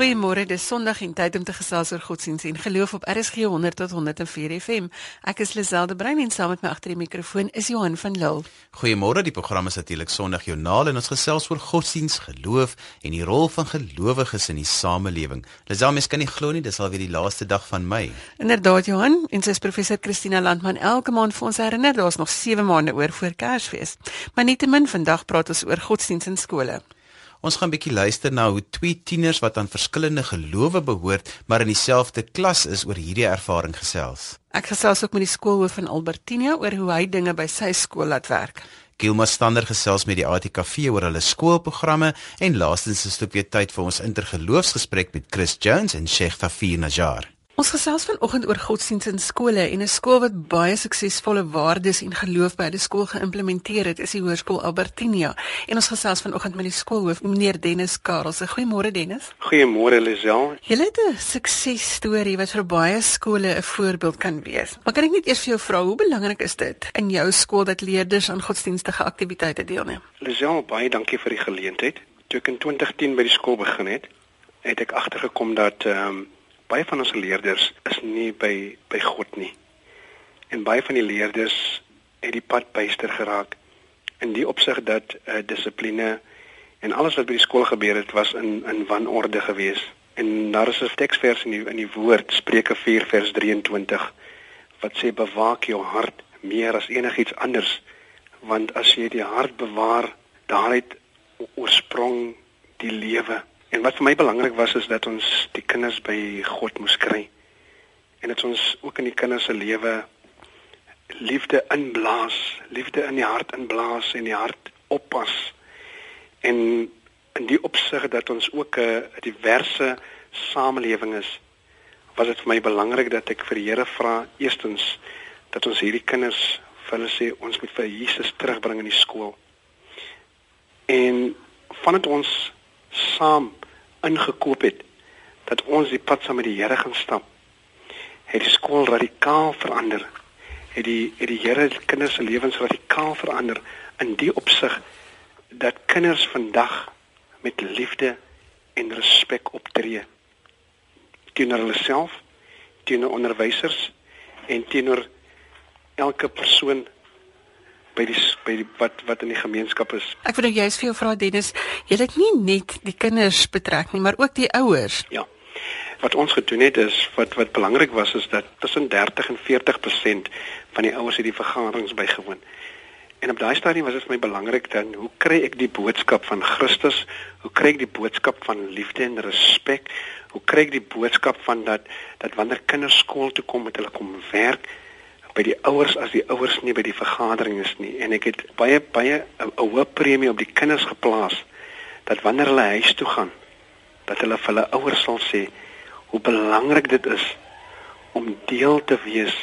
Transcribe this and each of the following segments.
Goeiemôre, dis Sondag en tyd om te gesels oor godsdienst en geloof op RSG 100 tot 104 FM. Ek is Liselde Brein en saam met my agter die mikrofoon is Johan van Lille. Goeiemôre, die program is natuurlik Sondag Joernaal en ons gesels oor godsdienst, geloof en die rol van gelowiges in die samelewing. Liselde, mens kan nie glo nie, dis alweer die laaste dag van Mei. Inderdaad Johan, en sy is professor Christina Landman elke maand vir ons herinner daar's nog 7 maande oor voor Kersfees. Maar nietemin vandag praat ons oor godsdienst in skole. Ons gaan 'n bietjie luister na hoe twee tieners wat aan verskillende gelowe behoort, maar in dieselfde klas is oor hierdie ervaring gesels. Ek gesels ook met die skoolhoof van Albertina oor hoe hy dinge by sy skool laat werk. Gilma Stander gesels met die ATKV oor hulle skoolprogramme en laastens is dit ook weer tyd vir ons intergeloofsgesprek met Chris Jones en Sheikh Tafir Najjar. Ons gesels vanoggend oor godsdienst in skole en 'n skool wat baie suksesvolle waardes en geloof by die skool geïmplementeer het, is die Hoërskool Albertinia. En ons gesels vanoggend met die skoolhoof, meneer Dennis Karel. Goeiemôre Dennis. Goeiemôre Lisel. Julle het 'n suksesstorie wat vir baie skole 'n voorbeeld kan wees. Maar kan ek net eers vir jou vra, hoe belangrik is dit in jou skool dat leerders aan godsdienstige aktiwiteite deelneem? Lisel, baie dankie vir die geleentheid. Toe ek in 2010 by die skool begin het, het ek agtergekom dat ehm um, baie van ons leerders is nie by by God nie. En baie van die leerders het die pad byster geraak in die opsig dat uh, dissipline en alles wat by die skool gebeur het was in in wanorde geweest. En daar is 'n teksvers in die in die woord Spreuke 4 vers 23 wat sê bewaak jou hart meer as enigiets anders want as jy die hart bewaar daaruit oorsprong die lewe En wat vir my belangrik was is dat ons die kinders by God moes kry. En dit ons ook in die kinders se lewe liefde inblaas, liefde in die hart inblaas en die hart oppas. En in die opsig dat ons ook 'n diverse samelewing is, was dit vir my belangrik dat ek vir die Here vra eerstens dat ons hierdie kinders vir hulle sê ons moet vir Jesus terugbring in die skool. En vandat ons saam ingekoop het dat ons die pad saam met die Here gaan stap. Het die skool radikaal verander. Het die het die Here die kinders se lewens radikaal verander in die opsig dat kinders vandag met liefde en respek optree teenoor hulle self, teenoor onderwysers en teenoor elke persoon by die by die wat wat in die gemeenskap is. Ek wil nou juist vir jou vra Dennis, jy het nie net die kinders betrek nie, maar ook die ouers. Ja. Wat ons gedoen het is wat wat belangrik was is dat tussen 30 en 40% van die ouers het die vergaderings bygewoon. En op daai stadium was dit vir my belangrik dan hoe kry ek die boodskap van Christus? Hoe kry ek die boodskap van liefde en respek? Hoe kry ek die boodskap van dat dat wanneer kinders skool toe kom met hulle kom werk, by die ouers as die ouers nie by die vergadering is nie. En ek het baie baie 'n hoë premie op die kinders geplaas dat wanneer hulle huis toe gaan dat hulle vir hulle ouers sal sê hoe belangrik dit is om deel te wees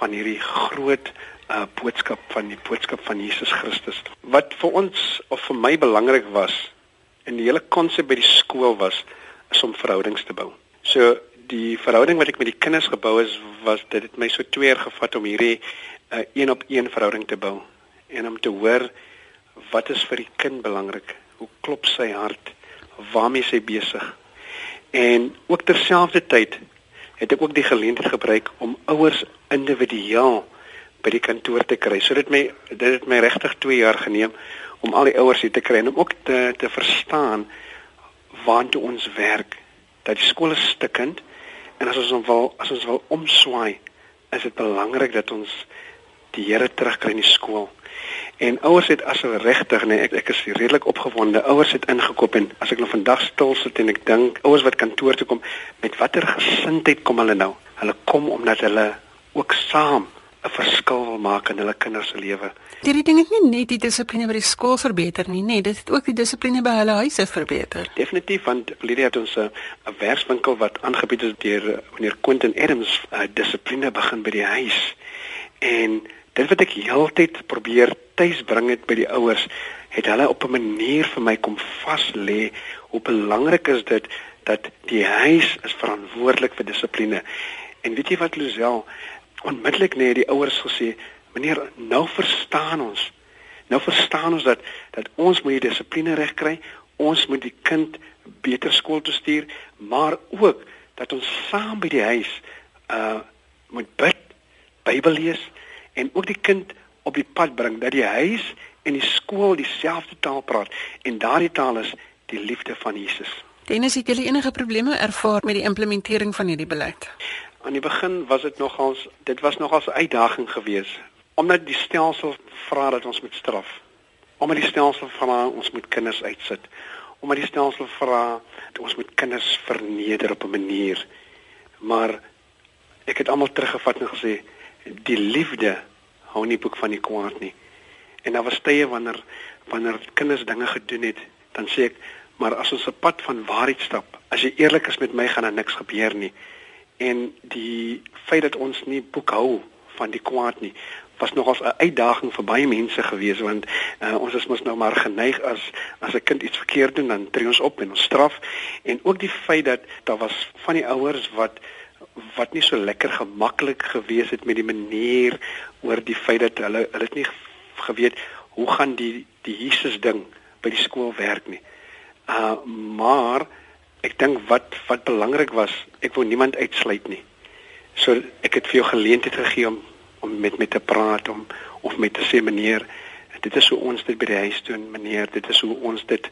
van hierdie groot uh, boodskap van die boodskap van Jesus Christus. Wat vir ons of vir my belangrik was in die hele konsep by die skool was is om verhoudings te bou. So die verhouding wat ek met die kinders gebou het was dit het my so 2 jaar gevat om hierdie uh, een op een verhouding te bou en om te hoor wat is vir die kind belangrik? Hoe klop sy hart? Waarmee sy besig? En ook terselfdertyd het ek ook die geleentheid gebruik om ouers individueel by die kantoor te kry. So dit my dit het my regtig 2 jaar geneem om al die ouers hier te kry en om ook te te verstaan waartoe ons werk. Dat die skool is stikkend En as ons wil as ons wil omswaai, is dit belangrik dat ons die Here terugkry in die skool. En ouers het as hulle regtig nee, ek ek is redelik opgewonde. Ouers het ingekoop en as ek nou vandag stil sit en ek dink ouers wat kantoor toe kom, met watter gesindheid kom hulle nou? Hulle kom omdat hulle ook saam 'n verskil wil maak in hulle kinders se lewe. Hierdie ding het nie net die dissipline by die skool verbeter nie, nee, dit het ook die dissipline by hulle huise verbeter. Definitief want Lydia het ons 'n werkswinkel wat aangebied is deur eh, meneer Quentin Adams, uh, dissipline begin by die huis. En dit wat ek heeltyd probeer tuisbring het by die ouers, het hulle op 'n manier vir my kom vas lê hoe belangrik is dit dat die huis is verantwoordelik vir dissipline. En weet jy wat Luzel, onmiddellik net die ouers gesê, "Meneer, nou verstaan ons. Nou verstaan ons dat dat ons moet die dissipline reg kry. Ons moet die kind beter skool toe stuur, maar ook dat ons saam by die huis uh moet bid, Bybel lees en ook die kind op die pad bring dat die huis en die skool dieselfde taal praat en daardie taal is die liefde van Jesus. Dennis, het julle enige probleme ervaar met die implementering van hierdie beleid? Aan die begin was dit nogals dit was nogals 'n uitdaging geweest omdat die stelsel vra dat ons moet straf. Omdat die stelsel vra ons moet kinders uitsit. Omdat die stelsel vra dat ons moet kinders verneder op 'n manier. Maar ek het almal teruggevat en gesê die liefde hou nie boek van die kwaad nie. En daar was tye wanneer wanneer kinders dinge gedoen het, dan sê ek, maar as ons 'n pad van waarheid stap, as jy eerlik is met my, gaan daar niks gebeur nie. En die feit dat ons nie boek hou van die kwaad nie, was nogals 'n uitdaging vir baie mense gewees want uh, ons is mos nou maar geneig as as 'n kind iets verkeerd doen dan tree ons op en ons straf en ook die feit dat daar was van die ouers wat wat nie so lekker gemaklik gewees het met die manier oor die feit dat hulle hulle het nie geweet hoe gaan die die Jesus ding by die skool werk nie. Uh maar ek dink wat wat belangrik was, ek wou niemand uitsluit nie. So ek het vir jou geleentheid gegee om om met met te praat om of met te sê meneer, dit is hoe ons dit by die huis doen, meneer, dit is hoe ons dit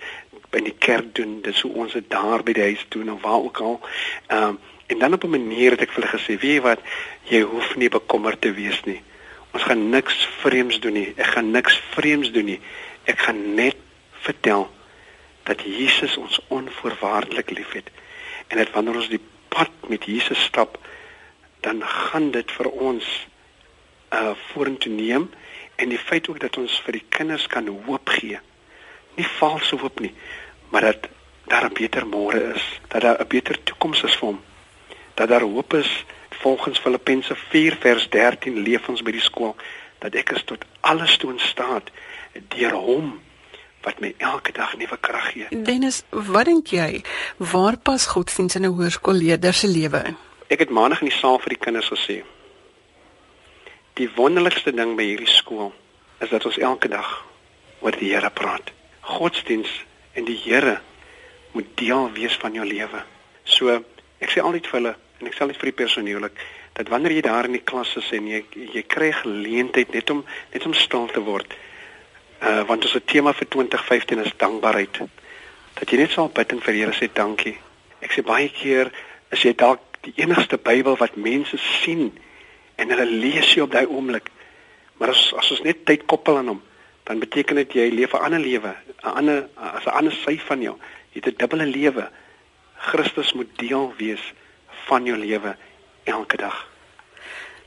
by die kerk doen, dit is hoe ons dit daar by die huis doen of waar ook al. Ehm uh, En dan op 'n manier het ek vir hulle gesê, weet jy wat, jy hoef nie bekommerd te wees nie. Ons gaan niks vreemds doen nie. Ek gaan niks vreemds doen nie. Ek gaan net vertel dat Jesus ons onvoorwaardelik liefhet en dat wanneer ons die pad met Jesus stap, dan gaan dit vir ons uh vorentoe neem en die feit ook dat ons vir die kinders kan hoop gee. Nie valse hoop nie, maar dat daar 'n beter môre is, dat daar 'n beter toekoms is vir hom dat daar hoop is volgens Filippense 4 vers 13 leef ons by die skool dat ek is tot alles toe in staat deur hom wat my elke dag nuwe krag gee. Dennis, wat dink jy, waar pas godsdienst in 'n hoërskoolleerder se lewe in? Ek het maandag in die saal vir die kinders gesê. Die wonderlikste ding by hierdie skool is dat ons elke dag oor die Here praat. Godsdienst en die Here moet deel wees van jou lewe. So ek sê altyd vir hulle en ek sê dit vir die personeel ook dat wanneer jy daar in die klas is en jy jy kry geleentheid net om net om stil te word. Uh want ons tema vir 2015 is dankbaarheid. Dat jy net sal bid en vir Here sê dankie. Ek sê baie keer as jy dalk die enigste Bybel wat mense sien en hulle lees jy op daai oomblik. Maar as as ons net tyd koppel aan hom, dan beteken dit jy leef 'n ander lewe, 'n ander as 'n ander sy van jou. Jy het 'n dubbele lewe. Christus moet deel wees van jou lewe elke dag.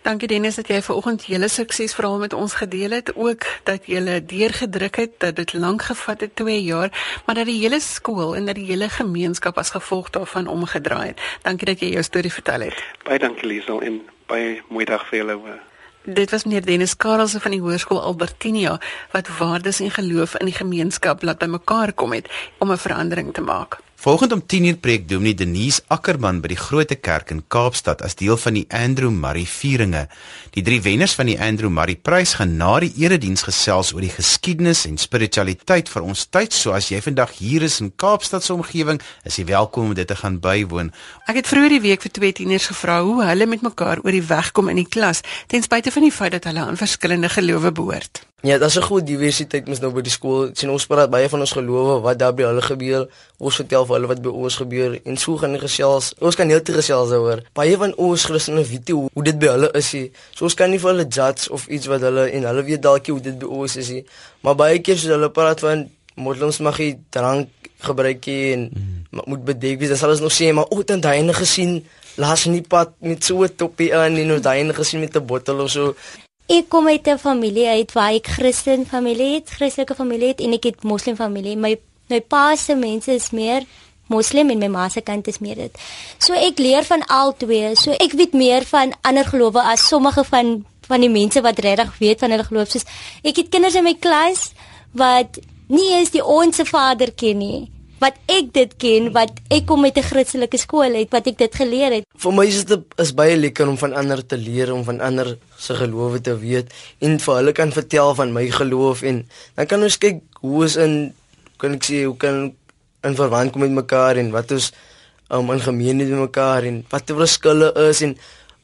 Dankie Dennis dat jy vanoggend julle suksesverhaal met ons gedeel het, ook dat jy gele deurgedruk het dat dit lank gevat het 2 jaar, maar dat die hele skool en dat die hele gemeenskap as gevolg daarvan omgedraai het. Dankie dat jy jou storie vertel het. Baie dankie Liesel en baie mooi dag vir julle. Dit was meneer Dennis Karelse van die Hoërskool Albertinia wat waardes en geloof in die gemeenskap laat bymekaar kom het om 'n verandering te maak. Volgende om 10uur preek Dominee Denise Ackerman by die Grote Kerk in Kaapstad as deel van die Andrew Murray vieringe. Die drie wenners van die Andrew Murray Prys gaan na die erediens gesels oor die geskiedenis en spiritualiteit vir ons tyd. So as jy vandag hier is in Kaapstad se omgewing, is jy welkom om dit te gaan bywoon. Ek het vroeër die week vir twee tieners gevra hoe hulle met mekaar oor die weg kom in die klas, ten spyte van die feit dat hulle aan verskillende gelowe behoort. Ja, daar's 'n groot diversiteit mens nou by die skool. Sien ons praat baie van ons gelowe, wat daar by hulle gebeur. Ons vertel vir hulle wat by ons gebeur en so gaan die gesels. Ons kan heeltemal gesels oor. Baie van ons Christene weet hoe, hoe dit by hulle is. He. So ons kan nie vir hulle judge of iets wat hulle en hulle weet dalk hoe dit by ons is. He. Maar baie keer as hulle praat van moslems mag jy drank gebruik en mm. moet bedek wees, dan sal ons nog sê maar o, dan daai ene gesien Laat nie pad met so 'n toppie aan en nou daai ene gesien met 'n bottel of so. Ek kom uit 'n familie uit waar ek Christen familie het, Christelike familie het en ek het Moslem familie. My my pa se mense is meer Moslem en my ma se kant is meer dit. So ek leer van al twee. So ek weet meer van ander gelowe as sommige van van die mense wat regtig weet van hulle geloof. Soos ek het kinders in my klas wat nie eens die onsse Vader ken nie wat ek dit ken wat ek kom met 'n Christelike skool het wat ek dit geleer het. Vir my is dit is baie lekker om van ander te leer om van ander se gelowe te weet en vir hulle kan vertel van my geloof en dan kan ons kyk hoe is in kan ek sê hoe kan in verwant kom met mekaar en wat ons um, in gemeenskap met mekaar en wat die verskille is en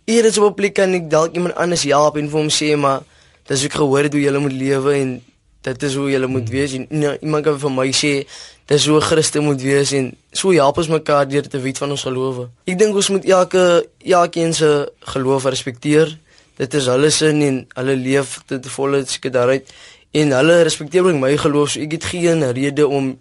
eers op 'n plek kan ek dalk iemand anders help en vir hom sê maar dis ek gehoor het hoe jy moet lewe en dit is hoe jy moet wees en nou, iemand kan vir my sê dis hoe Christus moet wees en so help ons mekaar deur te weet van ons gelowe. Ek dink ons moet elke elkeen se geloof respekteer. Dit is hulle sin en hulle leef dit volle seker daaruit en hulle respekteer my geloof. So ek het geen rede om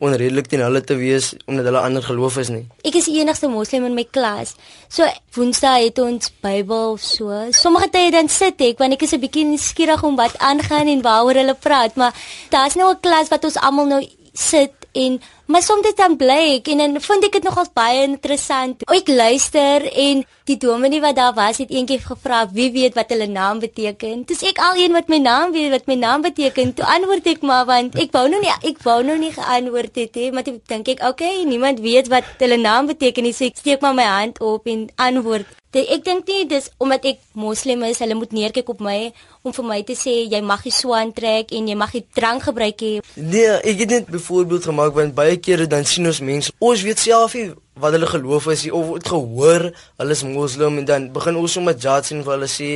onredelik teen hulle te wees omdat hulle ander geloof is nie. Ek is die enigste moslim in my klas. So Woensdae het ons Bybel so. Sommige tye dan sit ek want ek is 'n bietjie nuuskierig om wat aangaan en waaroor hulle praat, maar daar's nou 'n klas wat ons almal nou sit en maar soms dan bly ek en dan vind ek dit nogals baie interessant. Ek luister en die dominee wat daar was het eendag gevra wie weet wat hulle naam beteken. Dis ek al een wat my naam weet wat my naam beteken. Toe antwoord ek maar want ek wou nou nie ek wou nou nie geantwoord het hè, maar toe dink ek okay, niemand weet wat hulle naam beteken nie. So ek steek maar my hand op en antwoord. De, ek dink nie dis omdat ek moslim is, hulle moet neerkyk op my om vir my te sê jy mag nie swaan trek en jy mag nie drank gebruik nie. Nee, ek het net byvoorbeeld gemaak want baie kere dan sien ons mense, ons weet self nie wat hulle geloof is nie, of het gehoor hulle is moslim en dan begin ons sommer judge en vir hulle sê,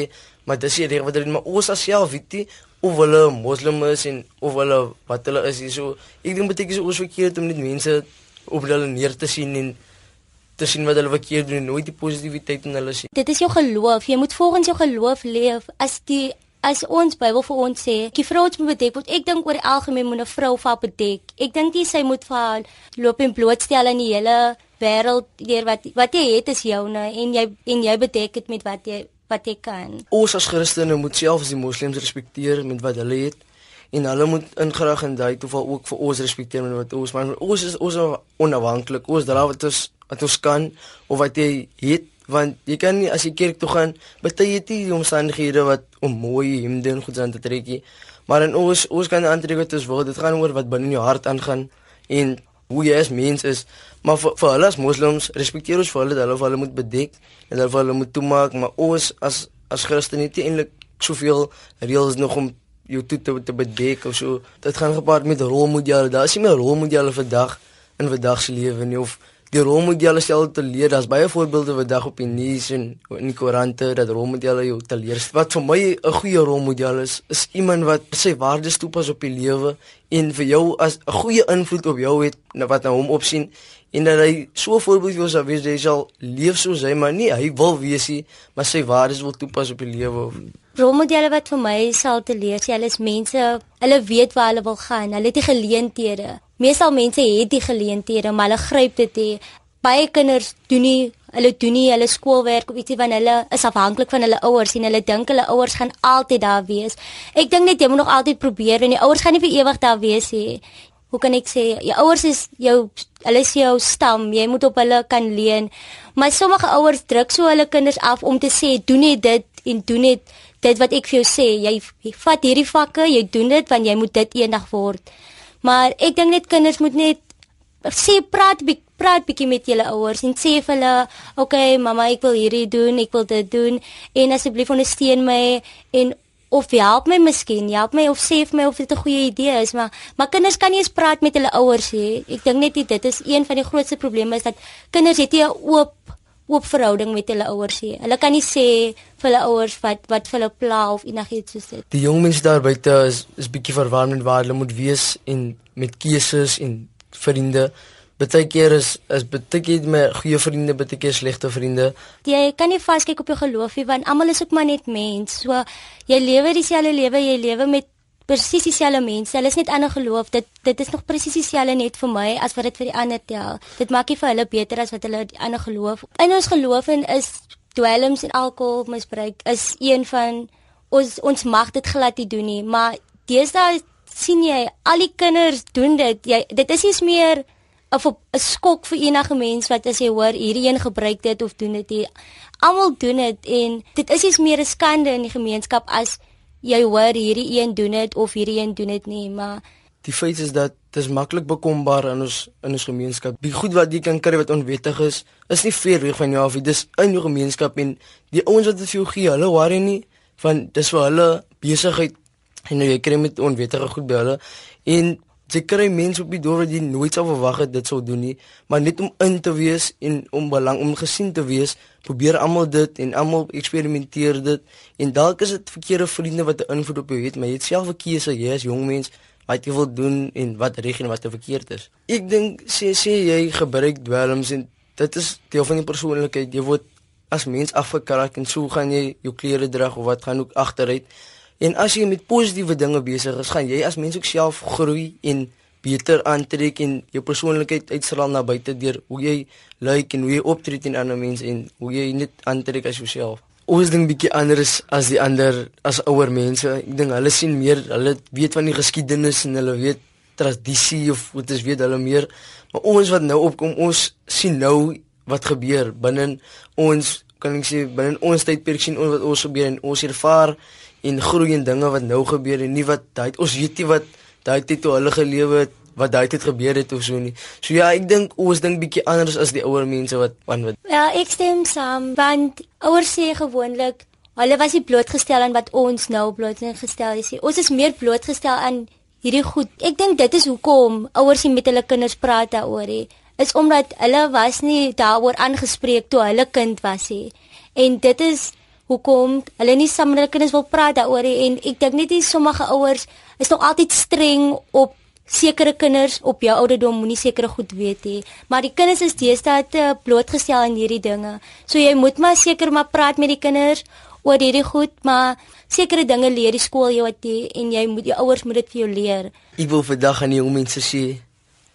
maar dis nie reg wat hulle maar ons self weet nie of hulle moslim is en of hulle wat hulle is. So ek dink beteken ons verkeerd om net mense op hulle neer te sien en te sien wat hulle verkeerd doen en nooit die positiwiteit in hulle sien. Dit is jou geloof. Jy moet volgens jou geloof leef. As die as ons Bybel vir ons sê, die vrou moet bedek word. Ek dink oor algemeen moet 'n vrou vaar bedek. Ek dink jy sy moet vaar loop en blootstel aan die hele wêreld deur wat wat jy het is joune en jy en jy bedek dit met wat jy wat jy kan. Ons as Christene moet self as die moslems respekteer met wat hulle het en hulle moet ingerig in daai toeval ook vir ons respekteer met wat ons maar ons is ons onafhanklik. Ons dra wat ons wat ons kan of wat jy het want jy kan nie as jy kerk toe gaan baie jy het die omstandighede wat om mooi hemde en goed aan te trek nie. Maar en ons ons kan aantrek wat ons wil dit gaan oor wat binne in jou hart aangaan en hoe jy as mens is. Maar vir, vir hulle as moslems respekteer ons vir hulle dat hulle hulle moet bedek en dat hulle moet toemaak maar ons as as Christene het eintlik soveel reëls nog om jou toe te, te bedek of so. Dit gaan gepaard met rolmodelle. Daar is nie meer rolmodelle vandag in vandag se lewe nie of die rolmodelle stel te leer. Daar's baie voorbeelde wat dag op die nuus en in die koerante dat rolmodelle jou te leer. Wat vir my 'n goeie rolmodel is, is iemand wat sy waardes toepas op die lewe en vir jou as 'n goeie invloed op jou het wat na hom opsien en dat hy so 'n voorbeeld vir jou sal wees dat hy sal leef soos hy maar nie hy wil wees nie, maar sy waardes wil toepas op die lewe. Rolmodelle wat vir my sal te leer, sy hulle is mense, hulle weet waar hulle wil gaan. Hulle het die geleenthede Meestal mense het die geleenthede, maar hulle gryp dit nie. Baie kinders doen nie hulle doen nie hulle skoolwerk of ietsie van hulle is afhanklik van hulle ouers en hulle dink hulle ouers gaan altyd daar wees. Ek dink net jy moet nog altyd probeer en die ouers gaan nie vir ewig daar wees nie. Hoe kan ek sê jou ouers is jou hulle is jou stam, jy moet op hulle kan leun. Maar sommige ouers druk so hulle kinders af om te sê doen net dit en doen net dit wat ek vir jou sê. Jy, jy vat hierdie vakke, jy doen dit want jy moet dit eendag word. Maar ek dink net kinders moet net sê praat praat bietjie met julle ouers en sê vir hulle, "Oké, okay, mamma, ek wil hierdie doen, ek wil dit doen en asseblief ondersteun my en of help my miskien, help my of sê vir my of dit 'n goeie idee is, maar maar kinders kan nie eens praat met hulle ouers nie. Ek dink net dit is een van die grootste probleme is dat kinders het nie 'n oop oop verhouding met hulle ouers nie. Hulle kan nie sê vir hulle ouers wat wat vir hulle pla of enigiets soos dit. Die jong mense daar buite is is bietjie verwarmend waar hulle moet wees en met keuses en vriende. Partykeer is is baie keer met goeie vriende, baie keer slegte vriende. Jy kan nie vaskyk op jou geloof nie want almal is ook maar net mens. So jy lewe dieselfde lewe, jy lewe met presies dieselfde mense. Hulle is net ander geloof. Dit dit is nog presies dieselfde net vir my as wat dit vir die ander tel. Dit maak nie vir hulle beter as wat hulle die ander geloof. In ons geloof en is dwelms en alkoholmisbruik is een van ons ons mag dit glad nie doen nie, maar deesdae sien jy al die kinders doen dit. Jy dit is nie meer of 'n skok vir enige mens wat as jy hoor hierdie een gebruik dit of doen dit. Almal doen dit en dit is nie meer 'n skande in die gemeenskap as jy hoor hierdie een doen dit of hierdie een doen dit nie, maar die feit is dat dit is maklik bekombaar in ons in ons gemeenskap. Die goed wat jy kan kry wat onwettig is, is nie ver weg van jou af. Dit is in jou gemeenskap en die ouens wat dit vir jou gee, hulle worry nie van dis vir hulle besigheid en nou jy kry met onwettige goed by hulle en Jy kry mense op die dorp wat jy nooit sou verwag het dit sou doen nie, maar net om in te wees en om belang om gesien te wees, probeer almal dit en almal eksperimenteer dit. En dalk is dit verkeerde vriende wat 'n invloed op jou het, maar jy het self 'n keuse, jy is jong mens wat jy wil doen en wat reg en wat verkeerd is. Ek dink sê sê jy gebruik dwelms en dit is deel van die persoonlikheid. Jy word as mens afgekraak en so gaan jy jou klere dra of wat gaan ook agteruit. En as jy met positiewe dinge besig is, gaan jy as mens ook self groei en beter aantrek en jou persoonlikheid uitstraal na buite deur hoe jy lyk en hoe jy optree teen ander mense en hoe jy net aantrek as jouself. Ons ding bietjie anders as die ander as ouer mense. Ek dink hulle sien meer, hulle weet van die geskiedenis en hulle weet tradisie of wat is weet hulle meer. Maar ons wat nou opkom, ons sien nou wat gebeur binne ons kan ek sê binne ons tydperk sien ons wat ons gebeur en ons ervaar en groei en dinge wat nou gebeur en nie wat daai ons weet nie wat daai tyd toe hulle gelewe het wat daai tyd gebeur het of so nie. So ja, ek dink ons dink bietjie anders as die ouer mense wat van wat. Ja, ek stem saam want ouers sê gewoonlik hulle was nie blootgestel aan wat ons nou blootgestel is nie. Ons is meer blootgestel aan hierdie goed. Ek dink dit is hoekom ouers nie met hulle kinders praat daaroor nie. Is omdat hulle was nie daaroor aangespreek toe hulle kind was nie. En dit is hoekom? Hulle nie saam met hulle kinders wil praat daaroor en ek dink net nie sommige ouers is nog altyd streng op sekere kinders op jou ouderdom moenie sekere goed weet nie. Maar die kinders is deesdae te blootgestel aan hierdie dinge. So jy moet maar seker maar praat met die kinders oor hierdie goed maar sekere dinge leer die skool jou wat jy en jy moet jou ouers moet dit vir jou leer. Ek wil vandag aan die jong mense sê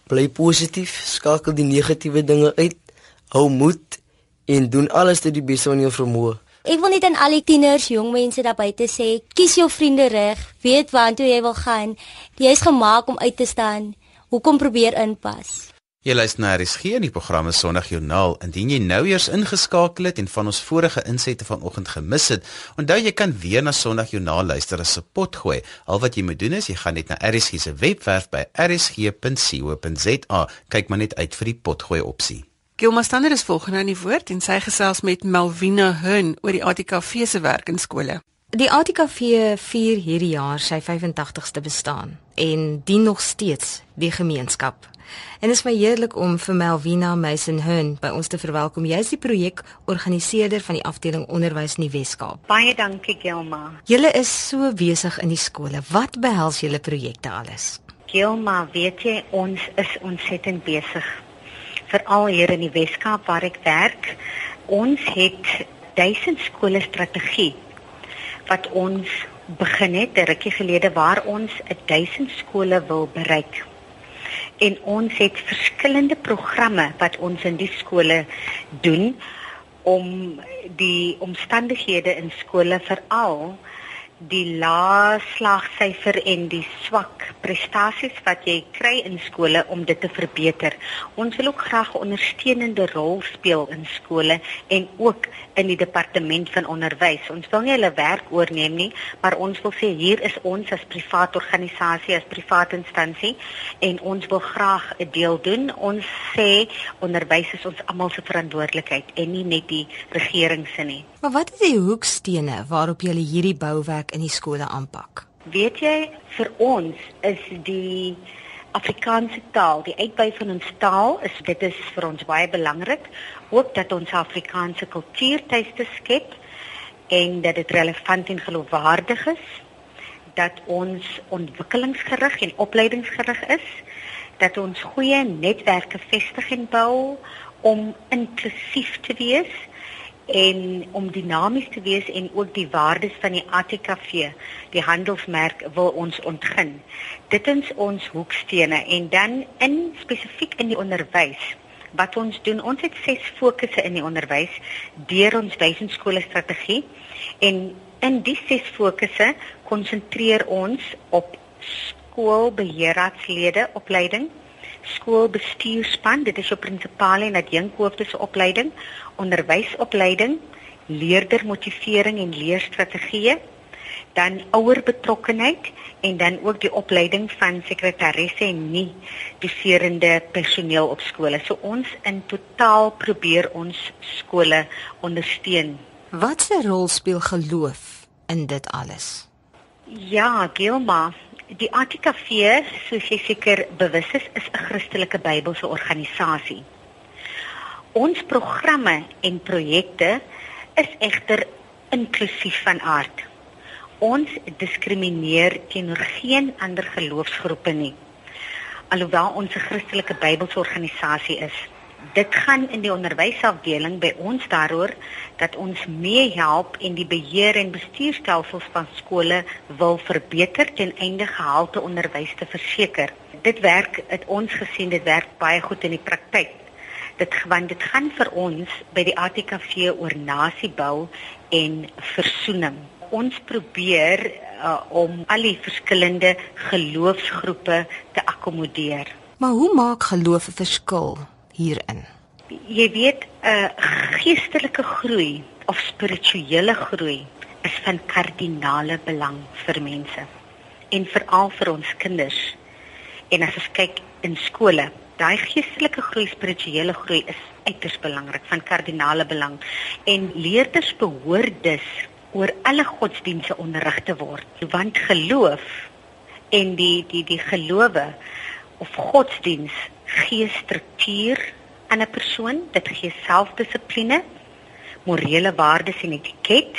bly positief skakel die negatiewe dinge uit hou moed en doen alles tot die beste van jou vermoë Ek wil net aan al die tieners, jong mense daar buite sê, kies jou vriende reg, weet waantoe jy wil gaan. Jy is gemaak om uit te staan. Hoekom probeer inpas? Jy luister na RSG in die programme Sondagjoernaal. Indien jy nou eers ingeskakel het en van ons vorige insette vanoggend gemis het, onthou jy kan weer na Sondagjoernaal luister as 'n potgooi. Al wat jy moet doen is jy gaan net na RSG se webwerf by rsg.co.za. Kyk maar net uit vir die potgooi opsie. Gilma Stander is volgende aan die woord en sy gesels met Melvina Hun oor die ATKV se werk in skole. Die ATKV vier hierdie jaar sy 85ste bestaan en dien nog steeds die gemeenskap. En dit is my heerlik om vir Melvina Mason Hun by ons te verwelkom. Jy is die projekorganiseerder van die afdeling onderwys in die Wes-Kaap. Baie dankie Gilma. Julle is so besig in die skole. Wat behels julle projekte alles? Gilma, weet jy ons is ontsettend besig veral hier in die Weskaap waar ek werk. Ons het 1000 skole strategie wat ons begin het 'n rukkie gelede waar ons 1000 skole wil bereik. En ons het verskillende programme wat ons in die skole doen om die omstandighede in skole veral die lae slagsyfer en die swak prestasies wat jy kry in skole om dit te verbeter. Ons wil ook graag 'n ondersteunende rol speel in skole en ook in die departement van onderwys. Ons wil nie hulle werk oorneem nie, maar ons wil sê hier is ons as privaat organisasie, as privaat instansie en ons wil graag 'n deel doen. Ons sê onderwys is ons almal se verantwoordelikheid en nie net die regering se nie. Maar wat is die hoekstene waarop julle hierdie bouwerk in die skole aanpak? Weet jy, vir ons is die Afrikaanse taal, die uitbou van ons taal, is dit is vir ons baie belangrik, ook dat ons Afrikaanse kultuurtuiste skep en dat dit relevant en geloofwaardig is, dat ons ontwikkelingsgerig en opleidingsgerig is, dat ons goeie netwerke vestig en bou om inklusief te wees en om dinamies te wees en ook die waardes van die ATKV, die handelsmerk wil ons ontgin. Dit is ons hoekstene en dan in spesifiek in die onderwys. Wat ons doen, ons het ses fokusse in die onderwys deur ons duisendskole strategie en in die ses fokusse konsentreer ons op skoolbeheerraadslede opleiding skoolbestuurspan, dit is jou prinsipale en adjunkhoofde se opleiding, onderwysopleiding, leerdermotivering en leerstrategieë, dan ouer betrokkenheid en dan ook die opleiding van sekretarisse en nie doserende personeel op skole. So ons in totaal probeer ons skole ondersteun. Wat 'n rol speel geloof in dit alles? Ja, Gilma, Die ATKV, soos jy seker bewus is, is 'n Christelike Bybelse organisasie. Ons programme en projekte is egter inklusief van aard. Ons diskrimineer teenoor geen ander geloofsgroepe nie. Alhoewel ons 'n Christelike Bybelse organisasie is, dit gaan in die onderwysafdeling by ons daaroor dat ons meehelp en die beheer en bestuurstelsels van skole wil verbeter ten einde gehalte onderwys te verseker. Dit werk, het ons gesien dit werk baie goed in die praktyk. Dit want dit gaan vir ons by die ATKV oor nasiebou en versoening. Ons probeer uh, om al die verskillende geloofsgroepe te akkommodeer. Maar hoe maak geloof 'n verskil hierin? Jy weet, 'n uh, geestelike groei of spirituele groei is van kardinale belang vir mense en veral vir ons kinders. En as ons kyk in skole, daai geestelike groei, spirituele groei is uiters belangrik, van kardinale belang. En leerders behoort dus oor alle godsdienste onderrig te word, want geloof en die die die gelowe of godsdiens gee struktuur aan 'n persoon, dit gee selfdissipline, morele waardes en etiket.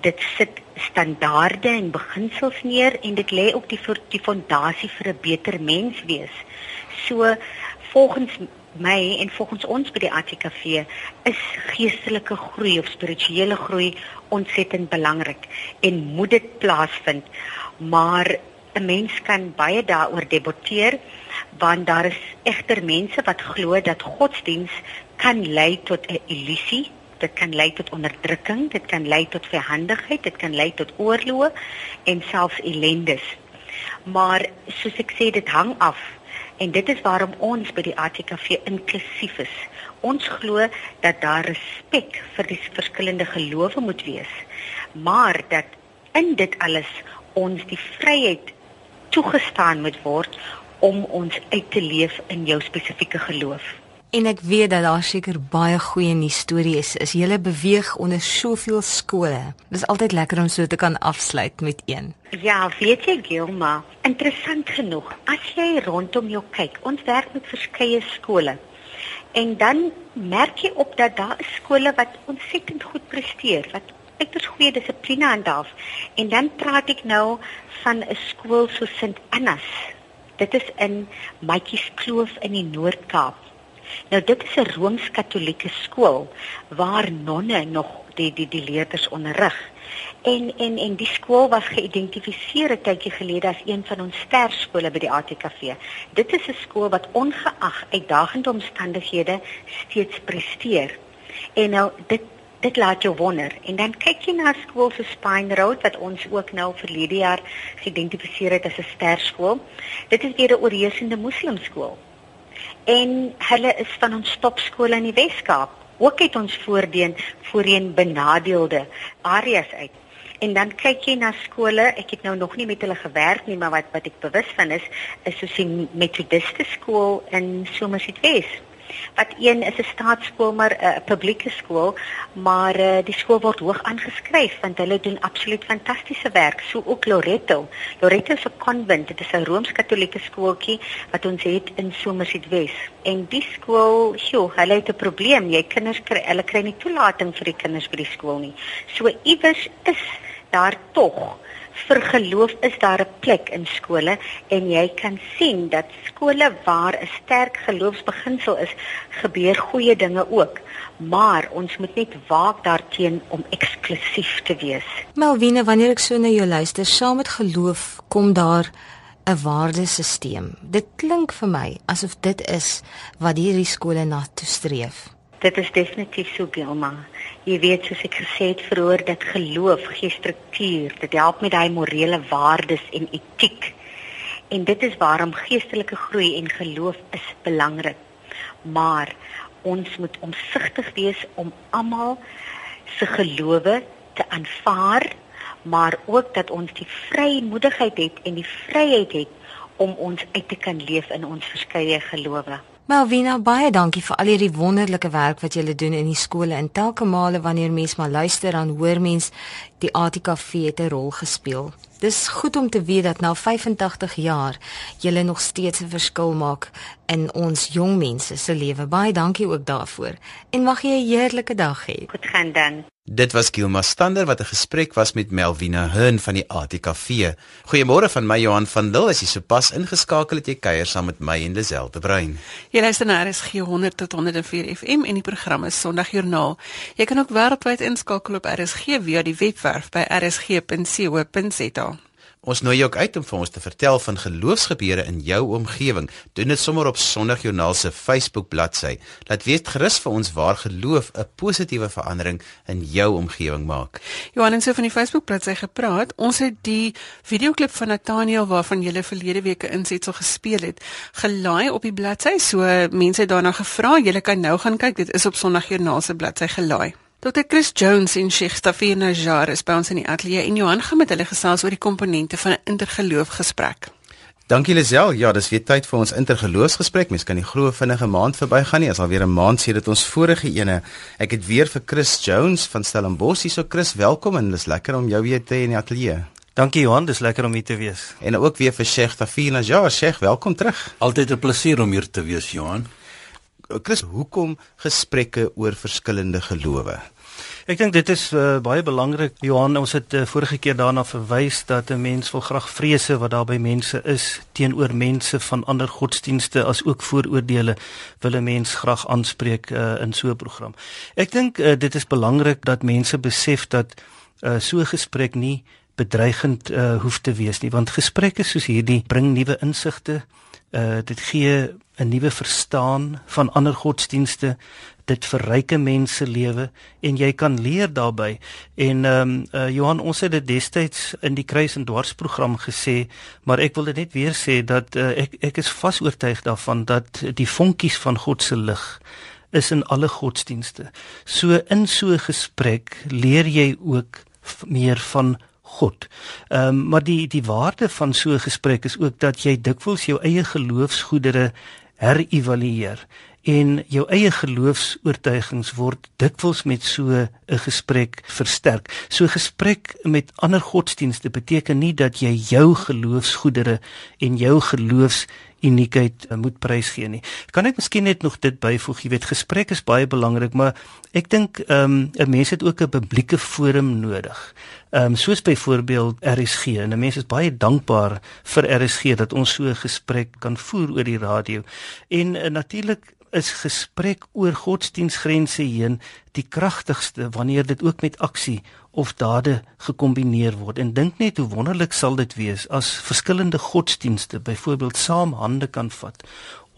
Dit sit standaarde en beginsels neer en dit lê ook die die fondasie vir 'n beter mens wees. So volgens my en volgens ons by die ATKV is geestelike groei of spirituele groei ontsettend belangrik en moet dit plaasvind. Maar 'n mens kan baie daaroor debatteer want daar is egter mense wat glo dat godsdiens kan lei tot 'n illusie, dit kan lei tot onderdrukking, dit kan lei tot verhandigheid, dit kan lei tot oorloë en selfs ellendes. Maar soos ek sê dit hang af En dit is waarom ons by die ATKV inklusief is. Ons glo dat daar respek vir die verskillende gelowe moet wees, maar dat in dit alles ons die vryheid toegestaan moet word om ons uit te leef in jou spesifieke geloof. En ek weet dat daar seker baie goeie nuus stories is. Jy beweeg onder soveel skole. Dis altyd lekker om so te kan afsluit met een. Ja, weet jy Gilma, interessant genoeg, as jy rondom jou kyk, ons werk met verskeie skole. En dan merk jy op dat daar skole wat ontsettend goed presteer, wat uiters goeie dissipline handhaaf. En dan praat ek nou van 'n skool so St Annas. Dit is in Matjieskloof in die Noord-Kaap. Nou dit is 'n Rooms-Katolieke skool waar nonne nog die die die leerders onderrig. En en en die skool was geïdentifiseer 'n tydjie gelede as een van ons sterskole by die ATKV. Dit is 'n skool wat ongeag uitdagende omstandighede steeds presteer. En nou dit dit laat jou wonder. En dan kyk jy na skool so Spine Road wat ons ook nou verlede jaar geïdentifiseer het as 'n sterskool. Dit is weer 'n oorheersende moslimskool en hulle is van ons topskole in die Wes-Kaap. Ook het ons voordien voorheen benadeelde areas uit. En dan kyk jy na skole, ek het nou nog nie met hulle gewerk nie, maar wat wat ek bewus van is, is soos die Methodiste skool in Somerset West wat een is 'n staatskool maar eh, 'n uh, publieke skool, maar uh, die skool word hoog aangeskryf want hulle doen absoluut fantastiese werk, so ook Loreto. Loreto 'n konvent, dit is 'n rooms-katolieke skooltjie wat ons het in Somerset West. En die skool, sjoe, hulle het 'n probleem. Jy kinders kry hulle kry nie toelating vir die kinders by die skool nie. So iewers is daar tog vir geloof is daar 'n plek in skole en jy kan sien dat skole waar 'n sterk geloofsbeginsel is, gebeur goeie dinge ook. Maar ons moet net waak daarteen om eksklusief te wees. Melvine, wanneer ek so na jou luister, saam met geloof kom daar 'n waardesisteem. Dit klink vir my asof dit is wat hierdie skole na toe streef. Dit is definitief so, Gilma. Jy weet soos ek gesê het vroeër dat geloof gee struktuur, dit help met daai morele waardes en etiek. En dit is waarom geestelike groei en geloof is belangrik. Maar ons moet omsigtig wees om almal se gelowe te aanvaar, maar ook dat ons die vrymoedigheid het en die vryheid het om ons uit te kan leef in ons verskeie gelowe. Melvina, baie dankie vir al hierdie wonderlike werk wat julle doen in die skole. En telke male wanneer mense maar luister dan hoor mens die ATKV het 'n rol gespeel. Dis goed om te weet dat na 85 jaar jy nog steeds 'n verskil maak in ons jong mense se lewe. Baie dankie ook daarvoor. En mag jy 'n heerlike dag hê. Goed gaan dan. Dit was Gilma Stander wat 'n gesprek was met Melvina Hearn van die ATKV. Goeiemôre van my Johan van Lille. As jy sopas ingeskakel het, jy kuier saam met my en Lisel te Bruin. Jy luister na RSG 100 tot 104 FM en die program is Sondagjoernaal. Jy kan ook wêreldwyd inskakel op RSG via die webwerf by rsg.co.za. Ons nooi jou ook uit om vir ons te vertel van geloofsgebeure in jou omgewing. Doen dit sommer op Sondagjoernaal se Facebook bladsy. Laat weet gerus vir ons waar geloof 'n positiewe verandering in jou omgewing maak. Johan en so van die Facebook bladsy gepraat. Ons het die videoklip van Nathaniel waarvan jy verlede week 'n insetsel gespeel het, gelaai op die bladsy. So mense het daarna gevra, jy kan nou gaan kyk. Dit is op Sondagjoernaal se bladsy gelaai. Dr Chris Jones en Sheikh Stafir Najjar is by ons in die ateljee en Johan gaan met hulle gesels oor die komponente van 'n intergeloof gesprek. Dankie Lisel. Ja, dis weer tyd vir ons intergeloofsgesprek. Mens kan nie glo vinnige maand verbygaan nie. As alweer 'n maand sedit ons vorige ene. Ek het weer vir Chris Jones van Stellenbosch hier. So Chris, welkom en dis lekker om jou weer te hê in die ateljee. Dankie Johan, dis lekker om hier te wees. En ook weer vir Sheikh Stafir Najjar. Sheikh, welkom terug. Altyd 'n plesier om hier te wees, Johan. Chris, hoekom gesprekke oor verskillende gelowe? Ek dink dit is uh, baie belangrik. Johan, ons het uh, vorige keer daarna verwys dat 'n mens wil graag vrese wat daar by mense is teenoor mense van ander godsdienste as ook vooroordeele wil 'n mens graag aanspreek uh, in so 'n program. Ek dink uh, dit is belangrik dat mense besef dat uh, so 'n gesprek nie bedreigend uh, hoef te wees nie, want gesprekke soos hierdie bring nuwe insigte. Uh, dit gee 'n nuwe verstaan van ander godsdienste. Dit verryk mense lewe en jy kan leer daarbey en ehm um, uh, Johan ons het dit destyds in die kruis en dwars program gesê maar ek wil dit net weer sê dat uh, ek ek is vas oortuig daarvan dat die vonkies van God se lig is in alle godsdienste. So in so 'n gesprek leer jy ook meer van God. Ehm um, maar die die waarde van so 'n gesprek is ook dat jy dikwels jou eie geloofsgoedere herëvalueer en jou eie geloofs-oortuigings word dikwels met so 'n gesprek versterk. So 'n gesprek met ander godsdienste beteken nie dat jy jou geloofsgoedere en jou geloofs uniekheid uh, moet prysgee nie. Kan ek miskien net nog dit byvoeg? Jy weet, gesprek is baie belangrik, maar ek dink ehm, 'n um, mens het ook 'n publieke forum nodig. Ehm um, soos byvoorbeeld RSG en 'n mens is baie dankbaar vir RSG dat ons so 'n gesprek kan voer oor die radio. En uh, natuurlik is gesprek oor godsdiensgrense heen die kragtigste wanneer dit ook met aksie of dade gekombineer word. En dink net hoe wonderlik sal dit wees as verskillende godsdienste byvoorbeeld saam hande kan vat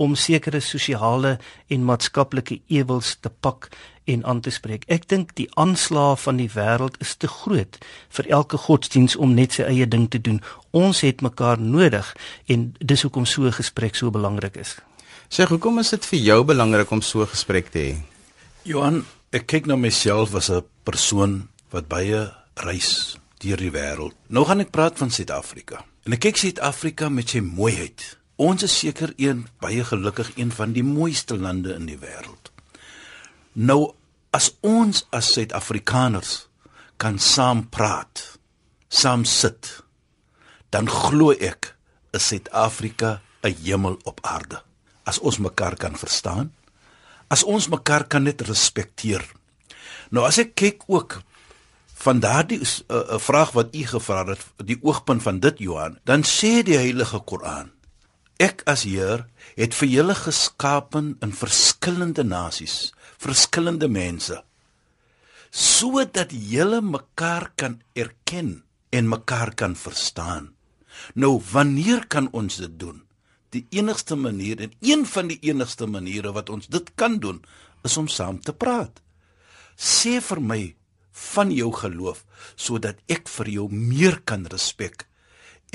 om sekere sosiale en maatskaplike ewels te pak en aan te spreek. Ek dink die aanslag van die wêreld is te groot vir elke godsdiens om net sy eie ding te doen. Ons het mekaar nodig en dis hoekom so 'n gesprek so belangrik is. Sê, hoekom is dit vir jou belangrik om so 'n gesprek te hê? Johan, ek kyk na myself as 'n persoon wat baie reis deur die wêreld. Nou gaan ek praat van Suid-Afrika. En ek kyk Suid-Afrika met sy mooiheid. Ons is seker een baie gelukkig een van die mooiste lande in die wêreld. Nou as ons as Suid-Afrikaners kan saam praat, saam sit, dan glo ek is Suid-Afrika 'n hemel op aarde as ons mekaar kan verstaan, as ons mekaar kan net respekteer. Nou as ek kyk ook van daardie uh, uh, vraag wat u gevra het, die oogpunt van dit Johan, dan sê die Heilige Koran: Ek as Heer het vir julle geskapen in verskillende nasies, verskillende mense, sodat julle mekaar kan erken en mekaar kan verstaan. Nou wanneer kan ons dit doen? Die enigste manier en een van die enigste maniere wat ons dit kan doen is om saam te praat. Sê vir my van jou geloof sodat ek vir jou meer kan respek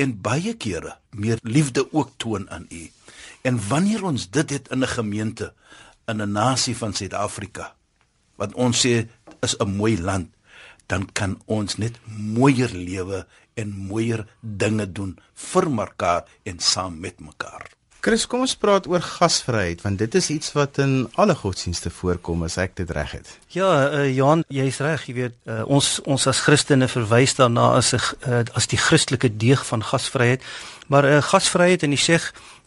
en baie kere meer liefde ook toon aan u. En wanneer ons dit het in 'n gemeente in 'n nasie van Suid-Afrika wat ons sê is 'n mooi land, dan kan ons net mooier lewe en mooier dinge doen vir mekaar en saam met mekaar. Chris, kom ons praat oor gasvryheid want dit is iets wat in alle godsdienste voorkom as ek dit reg het. Ja, uh, Johan, jy's reg, jy weet, uh, ons ons as Christene verwys daarna as 'n uh, as die Christelike deeg van gasvryheid. Maar 'n uh, gasvryheid en die sê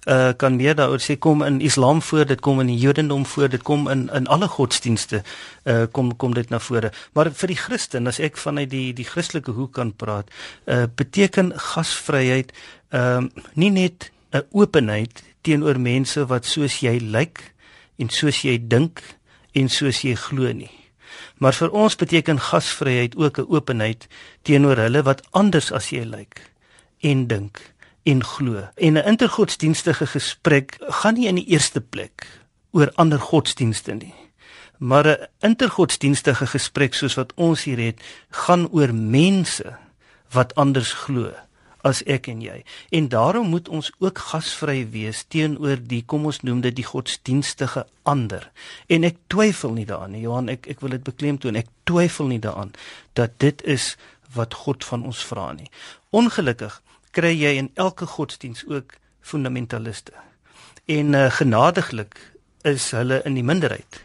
uh, kan meer daaroor sê kom in Islam voor, dit kom in die Jodendom voor, dit kom in in alle godsdienste uh, kom kom dit na vore. Maar vir die Christen, as ek vanuit die die Christelike hoek kan praat, uh, beteken gasvryheid ehm uh, nie net 'n openheid teenoor mense wat soos jy lyk en soos jy dink en soos jy glo nie. Maar vir ons beteken gasvryheid ook 'n openheid teenoor hulle wat anders as jy lyk en dink en glo. En 'n intergodsdienstige gesprek gaan nie in die eerste plek oor ander godsdienste nie. Maar 'n intergodsdienstige gesprek soos wat ons hier het, gaan oor mense wat anders glo as ek en jy. En daarom moet ons ook gasvry wees teenoor die kom ons noem dit die godsdienstige ander. En ek twyfel nie daaraan nie, Johan, ek ek wil dit beklemtoon. Ek twyfel nie daaraan dat dit is wat God van ons vra nie. Ongelukkig kry jy in elke godsdiens ook fundamentaliste. En uh, genadiglik is hulle in die minderheid.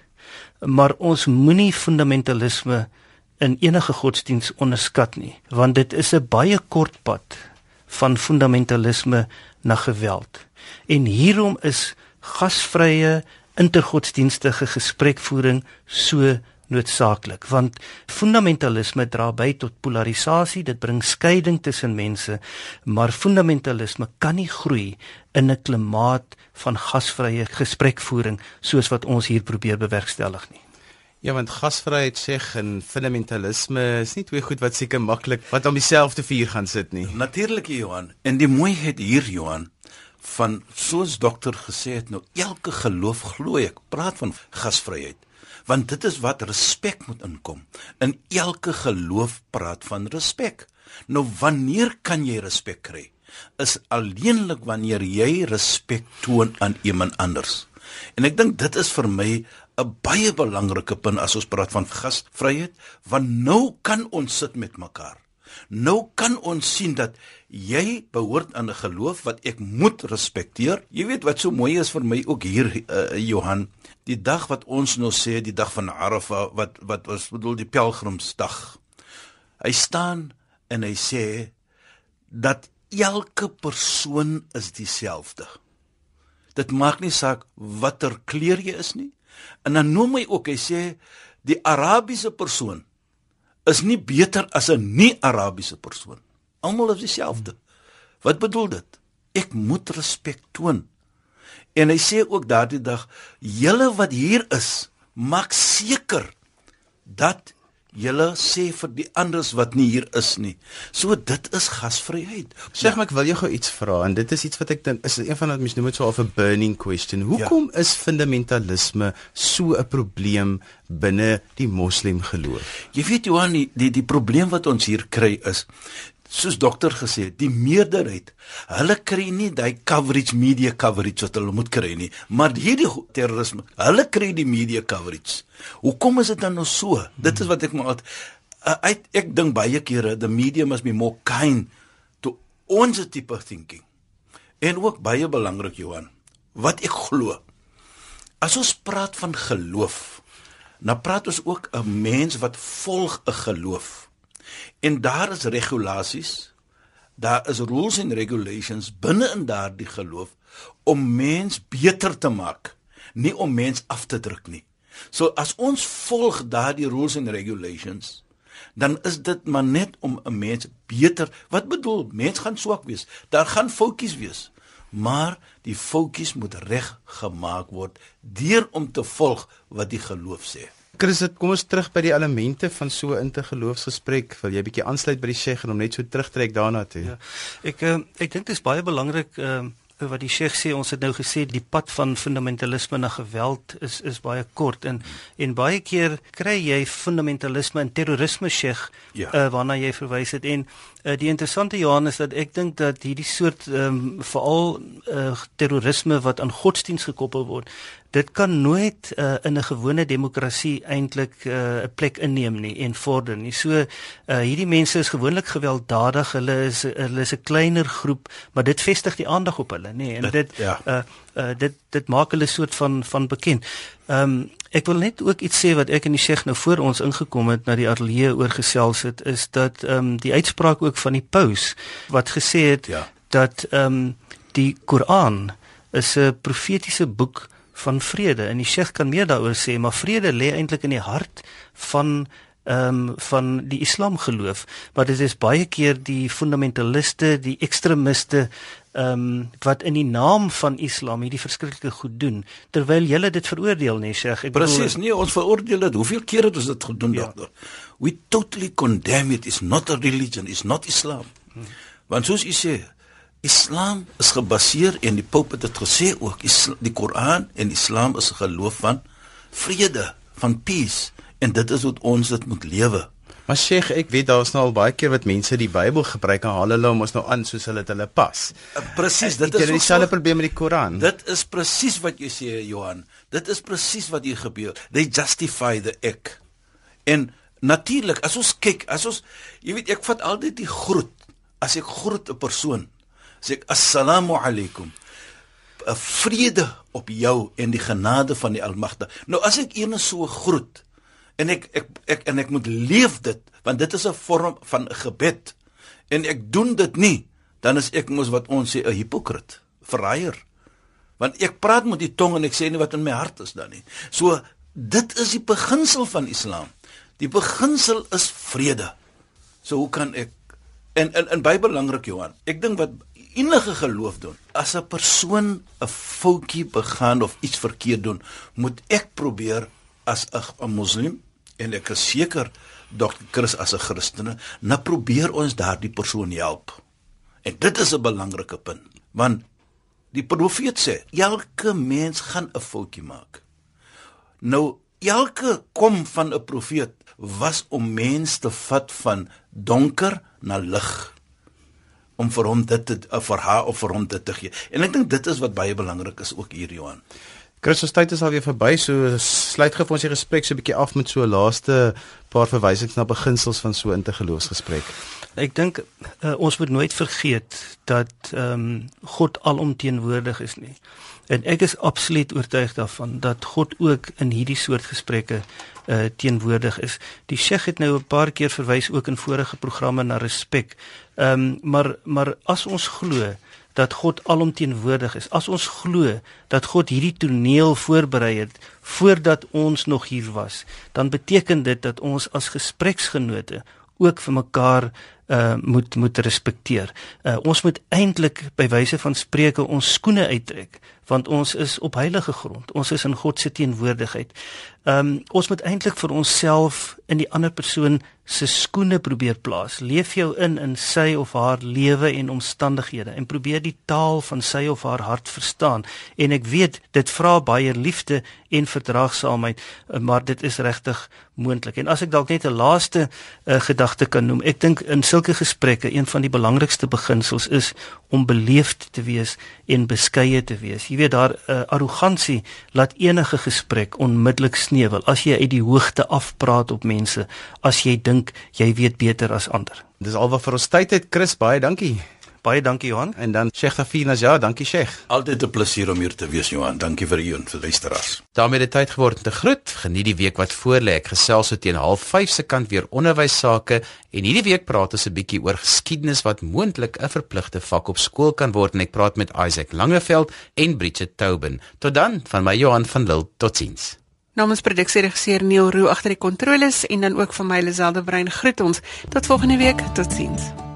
Maar ons moenie fundamentalisme in enige godsdiens onderskat nie, want dit is 'n baie kort pad van fundamentalisme na geweld. En hierom is gasvrye intergodsdienstige gesprekvoering so noodsaaklik want fundamentalisme dra by tot polarisasie dit bring skeiding tussen mense maar fundamentalisme kan nie groei in 'n klimaat van gasvrye gesprekvoering soos wat ons hier probeer bewerkstellig nie Ja, want gasvryheid sê en fundamentalisme is nie twee goed wat seker maklik wat om dieselfde vuur gaan sit nie. Natuurlik, Johan. En die mooiheid hier, Johan, van soos dokter gesê het, nou elke geloof glo ek, praat van gasvryheid. Want dit is wat respek moet inkom. In elke geloof praat van respek. Nou wanneer kan jy respek kry? Is alleenlik wanneer jy respek toon aan iemand anders. En ek dink dit is vir my 'n baie belangrike punt as ons praat van gasvryheid, want nou kan ons sit met mekaar. Nou kan ons sien dat jy behoort aan 'n geloof wat ek moet respekteer. Jy weet wat so mooi is vir my ook hier uh, Johan, die dag wat ons nou sê die dag van Arafah wat wat ons bedoel die pelgrimsdag. Hy staan en hy sê dat elke persoon is dieselfde. Dit maak nie saak watter kleur jy is nie. En dan noem hy ook, hy sê die Arabiese persoon is nie beter as 'n nie-Arabiese persoon. Almal is dieselfde. Wat bedoel dit? Ek moet respek toon. En hy sê ook daardie dag, julle wat hier is, maak seker dat Julle sê vir die anders wat nie hier is nie. So dit is gasvryheid. Sê ja. maar ek wil jou gou iets vra en dit is iets wat ek dink is een van wat mense noem dit so 'n burning question. Hoekom ja. is fundamentalisme so 'n probleem binne die moslim geloof? Jy weet Johan, die die, die probleem wat ons hier kry is soos dokter gesê het, die meerderheid, hulle kry nie daai coverage media coverage wat hulle moet kry nie, maar hierdie terrorisme, hulle kry die media coverage. Hoekom is dit dan nou so? Hmm. Dit is wat ek maar uh, ek, ek dink baie kere the media must be more kind to ons tipe thinking. En ook baie belangrik Johan, wat ek glo. As ons praat van geloof, dan praat ons ook 'n mens wat volg 'n geloof. En daar is regulasies. Daar is rules and regulations binne in daardie geloof om mens beter te maak, nie om mens af te druk nie. So as ons volg daardie rules and regulations, dan is dit maar net om 'n mens beter. Wat bedoel? Mens gaan swak wees. Daar gaan foutjies wees. Maar die foutjies moet reg gemaak word deur om te volg wat die geloof sê. Chris, kom ons terug by die elemente van so 'n intergeloofsgesprek. Wil jy bietjie aansluit by die Sheikh en om net so terugtrek daarna toe? Ja. Ek uh, ek dink dit is baie belangrik uh, wat die Sheikh sê. Ons het nou gesê die pad van fundamentalisme na geweld is is baie kort en en baie keer kry jy fundamentalisme en terrorisme Sheikh ja. uh, waarna jy verwys het en uh, die interessante Johannes dat ek dink dat hierdie soort um, veral uh, terrorisme wat aan godsdiens gekoppel word dit kan nooit uh, in 'n gewone demokrasie eintlik uh, 'n plek inneem nie en vorder nie. So uh, hierdie mense is gewoonlik gewelddadig. Hulle is hulle is 'n kleiner groep, maar dit vestig die aandag op hulle, nê. En dit ja. uh, uh, dit dit maak hulle soort van van bekend. Ehm um, ek wil net ook iets sê wat ek en die Sheikh nou voor ons ingekom het na die ateljee oorgesels het is dat ehm um, die uitspraak ook van die paus wat gesê het ja. dat ehm um, die Koran is 'n profetiese boek van vrede. En die Sheikh kan meer daaroor sê maar vrede lê eintlik in die hart van ehm um, van die Islam geloof maar dit is baie keer die fundamentaliste die ekstremiste ehm um, wat in die naam van Islam hierdie verskriklike goed doen terwyl hulle dit veroordeel nee Sheikh. Ek presies nee ons veroordeel dit. Hoeveel keer het ons dit gedoen ja. dokter? We totally condemn it. Is not a religion. Is not Islam. Hmm. want soos u sê Islam is gebaseer en die Pope het dit gesê ook die Koran en Islam is 'n geloof van vrede, van peace en dit is wat ons dit moet lewe. Maar Sheikh, ek weet daar's nou al baie keer wat mense die Bybel gebruik en haal hulle hom ons nou aan soos hulle dit hulle pas. Uh, presies, dit is dieselfde probleem met die Koran. Dit is presies wat jy sê Johan. Dit is presies wat hier gebeur. They justify the act. En natuurlik, as ons kyk, as ons jy weet ek vat altyd die groet. As ek groet 'n persoon, sê ek assalamu alaykum. 'n Vrede op jou en die genade van die Almagtige. Nou as ek eene so groet en ek ek ek en ek moet leef dit want dit is 'n vorm van gebed en ek doen dit nie dan is ek mos wat ons sê 'n hipokrit, verraaier. Want ek praat met die tong en ek sê nie wat in my hart is dan nie. So dit is die beginsel van Islam. Die beginsel is vrede. So hoe kan ek en in in baie belangrik Johan. Ek dink wat enige geloof doen. As 'n persoon 'n foutjie begaan of iets verkeerd doen, moet ek probeer as 'n moslim en ek is seker Dr. Chris as 'n Christene, na probeer ons daardie persoon help. En dit is 'n belangrike punt, want die profeet sê elke mens gaan 'n foutjie maak. Nou elke kom van 'n profeet was om mense te vat van donker na lig om vir hom dit te uh, vir haar of vir hom dit te gee. En ek dink dit is wat baie belangrik is ook hier Johan. Christus tyd is alweer verby, so sluit gou vir ons die gesprek so 'n bietjie af met so 'n laaste paar verwysings na beginsels van so 'n geloofsgesprek. Ek dink uh, ons moet nooit vergeet dat ehm um, God alomteenwoordig is nie. En ek is absoluut oortuig daarvan dat God ook in hierdie soort gesprekke uh teenwoordig is. Die Sheikh het nou 'n paar keer verwys ook in vorige programme na respek. Ehm um, maar maar as ons glo dat God alomteenwoordig is, as ons glo dat God hierdie toneel voorberei het voordat ons nog hier was, dan beteken dit dat ons as gespreksgenote ook vir mekaar uh moet moet respekteer. Uh ons moet eintlik by wyse van spreuke ons skoene uittrek want ons is op heilige grond. Ons is in God se teenwoordigheid. Um, ons moet eintlik vir onsself in die ander persoon se skoene probeer plaas. Leef jou in in sy of haar lewe en omstandighede en probeer die taal van sy of haar hart verstaan. En ek weet dit vra baie liefde en verdraagsaamheid, maar dit is regtig moontlik. En as ek dalk net 'n laaste uh, gedagte kan noem, ek dink in sulke gesprekke een van die belangrikste beginsels is om beleefd te wees en beskeie te wees. Jy weet daar uh, arrogansie laat enige gesprek onmiddellik sneuwel as jy uit die hoogte af praat op mense, as jy dink jy weet beter as ander. Dis alwaar vir ons tyd het Chris baie dankie. Baie dankie Johan. En dan Sheikh Safinas ja, dankie Sheikh. Altyd 'n plesier om hier te wees Johan. Dankie vir u en vir luisteraars. daarmee het tyd geword om te groet. Geniet die week wat voorlê. Ek gesels so teen 05:30 se kant weer onderwys sake en hierdie week praat ons 'n bietjie oor geskiedenis wat moontlik 'n verpligte vak op skool kan word en ek praat met Isaac Langeveld en Bridget Tobin. Tot dan van my Johan van Lille. Totsiens. Namens produksieregisseur Neil Roo agter die kontroles en dan ook van my Liselde Brein groet ons. Tot volgende week. Totsiens.